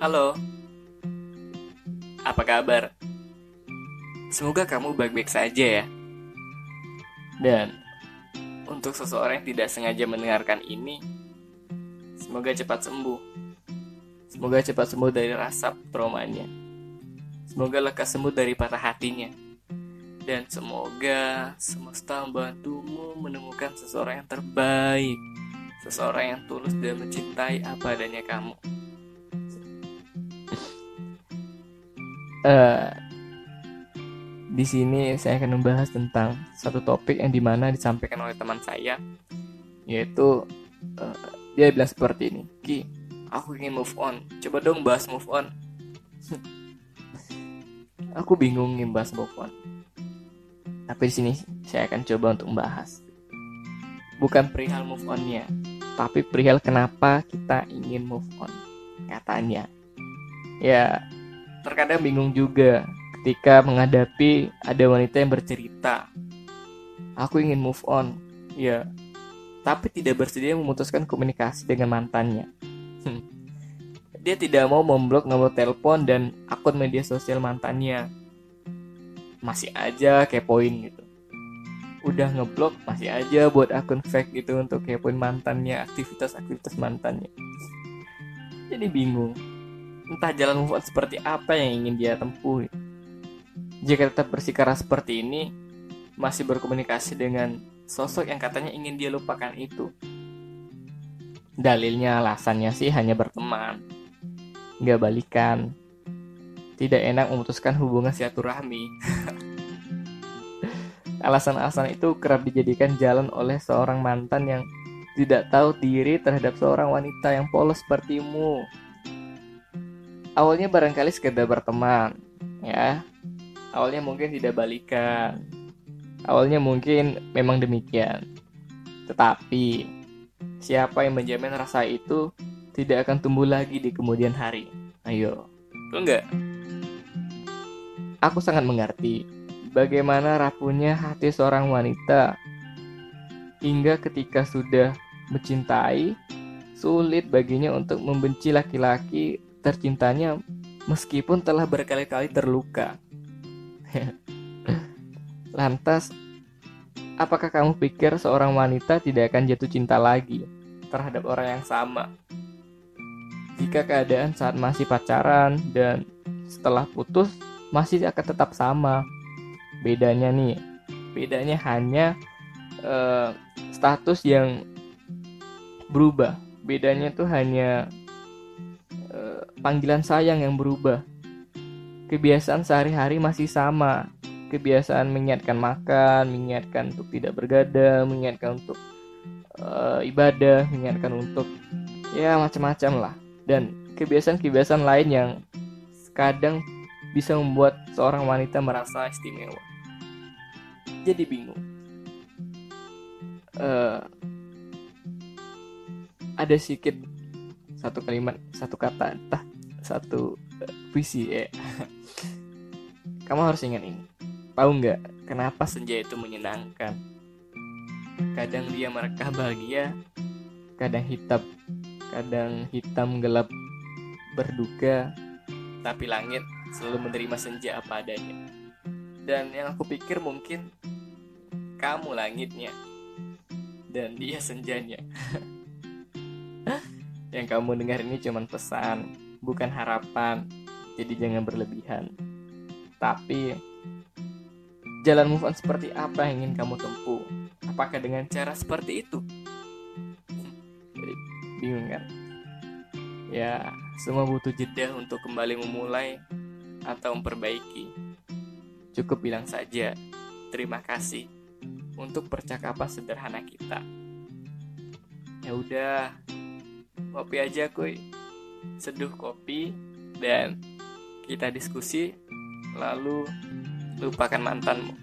Halo, apa kabar? Semoga kamu baik-baik saja ya. Dan untuk seseorang yang tidak sengaja mendengarkan ini, semoga cepat sembuh. Semoga cepat sembuh dari rasa traumanya. Semoga lekas sembuh dari patah hatinya. Dan semoga semesta membantumu menemukan seseorang yang terbaik. Seseorang yang tulus dan mencintai apa adanya kamu. Eh, di sini saya akan membahas tentang satu topik yang di mana disampaikan oleh teman saya, yaitu eh, dia bilang seperti ini, Ki, Aku ingin move on. Coba dong bahas move on. aku bingung nih bahas move on. Tapi di sini saya akan coba untuk membahas. Bukan perihal move onnya, tapi perihal kenapa kita ingin move on. Katanya, ya terkadang bingung juga ketika menghadapi ada wanita yang bercerita. Aku ingin move on, ya, tapi tidak bersedia memutuskan komunikasi dengan mantannya. Hmm. Dia tidak mau memblok nomor telepon dan akun media sosial mantannya. Masih aja kepoin gitu. Udah ngeblok masih aja buat akun fake gitu untuk kepoin mantannya, aktivitas-aktivitas mantannya. Jadi bingung. Entah jalan move on seperti apa yang ingin dia tempuh. Jika tetap bersikeras seperti ini, masih berkomunikasi dengan sosok yang katanya ingin dia lupakan itu, Dalilnya alasannya sih hanya berteman, nggak balikan. Tidak enak memutuskan hubungan silaturahmi. Alasan-alasan itu kerap dijadikan jalan oleh seorang mantan yang tidak tahu diri terhadap seorang wanita yang polos sepertimu. Awalnya barangkali sekedar berteman, ya. Awalnya mungkin tidak balikan. Awalnya mungkin memang demikian. Tetapi Siapa yang menjamin rasa itu tidak akan tumbuh lagi di kemudian hari? Ayo, betul nggak? Aku sangat mengerti bagaimana rapuhnya hati seorang wanita hingga ketika sudah mencintai, sulit baginya untuk membenci laki-laki tercintanya meskipun telah berkali-kali terluka. Lantas, Apakah kamu pikir seorang wanita tidak akan jatuh cinta lagi terhadap orang yang sama? Jika keadaan saat masih pacaran dan setelah putus masih akan tetap sama. Bedanya nih, bedanya hanya uh, status yang berubah. Bedanya tuh hanya panggilan sayang yang berubah. Kebiasaan sehari-hari masih sama, kebiasaan mengingatkan makan, mengingatkan untuk tidak bergadang, mengingatkan untuk uh, ibadah, mengingatkan untuk ya macam-macam lah. Dan kebiasaan-kebiasaan lain yang kadang bisa membuat seorang wanita merasa istimewa. Jadi bingung. Uh, ada sedikit satu kalimat, satu kata, entah satu puisi ya. Kamu harus ingat ini Tahu nggak kenapa senja itu menyenangkan? Kadang dia merekah bahagia, kadang hitam, kadang hitam gelap berduka, tapi langit selalu menerima senja apa adanya. Dan yang aku pikir mungkin kamu langitnya dan dia senjanya. yang kamu dengar ini cuma pesan, bukan harapan. Jadi jangan berlebihan. Tapi Jalan move on seperti apa yang ingin kamu tempuh? Apakah dengan cara seperti itu? Jadi bingung kan? Ya, semua butuh jeda untuk kembali memulai atau memperbaiki. Cukup bilang saja terima kasih untuk percakapan sederhana kita. Ya udah, kopi aja kuy. Seduh kopi dan kita diskusi lalu lupakan mantanmu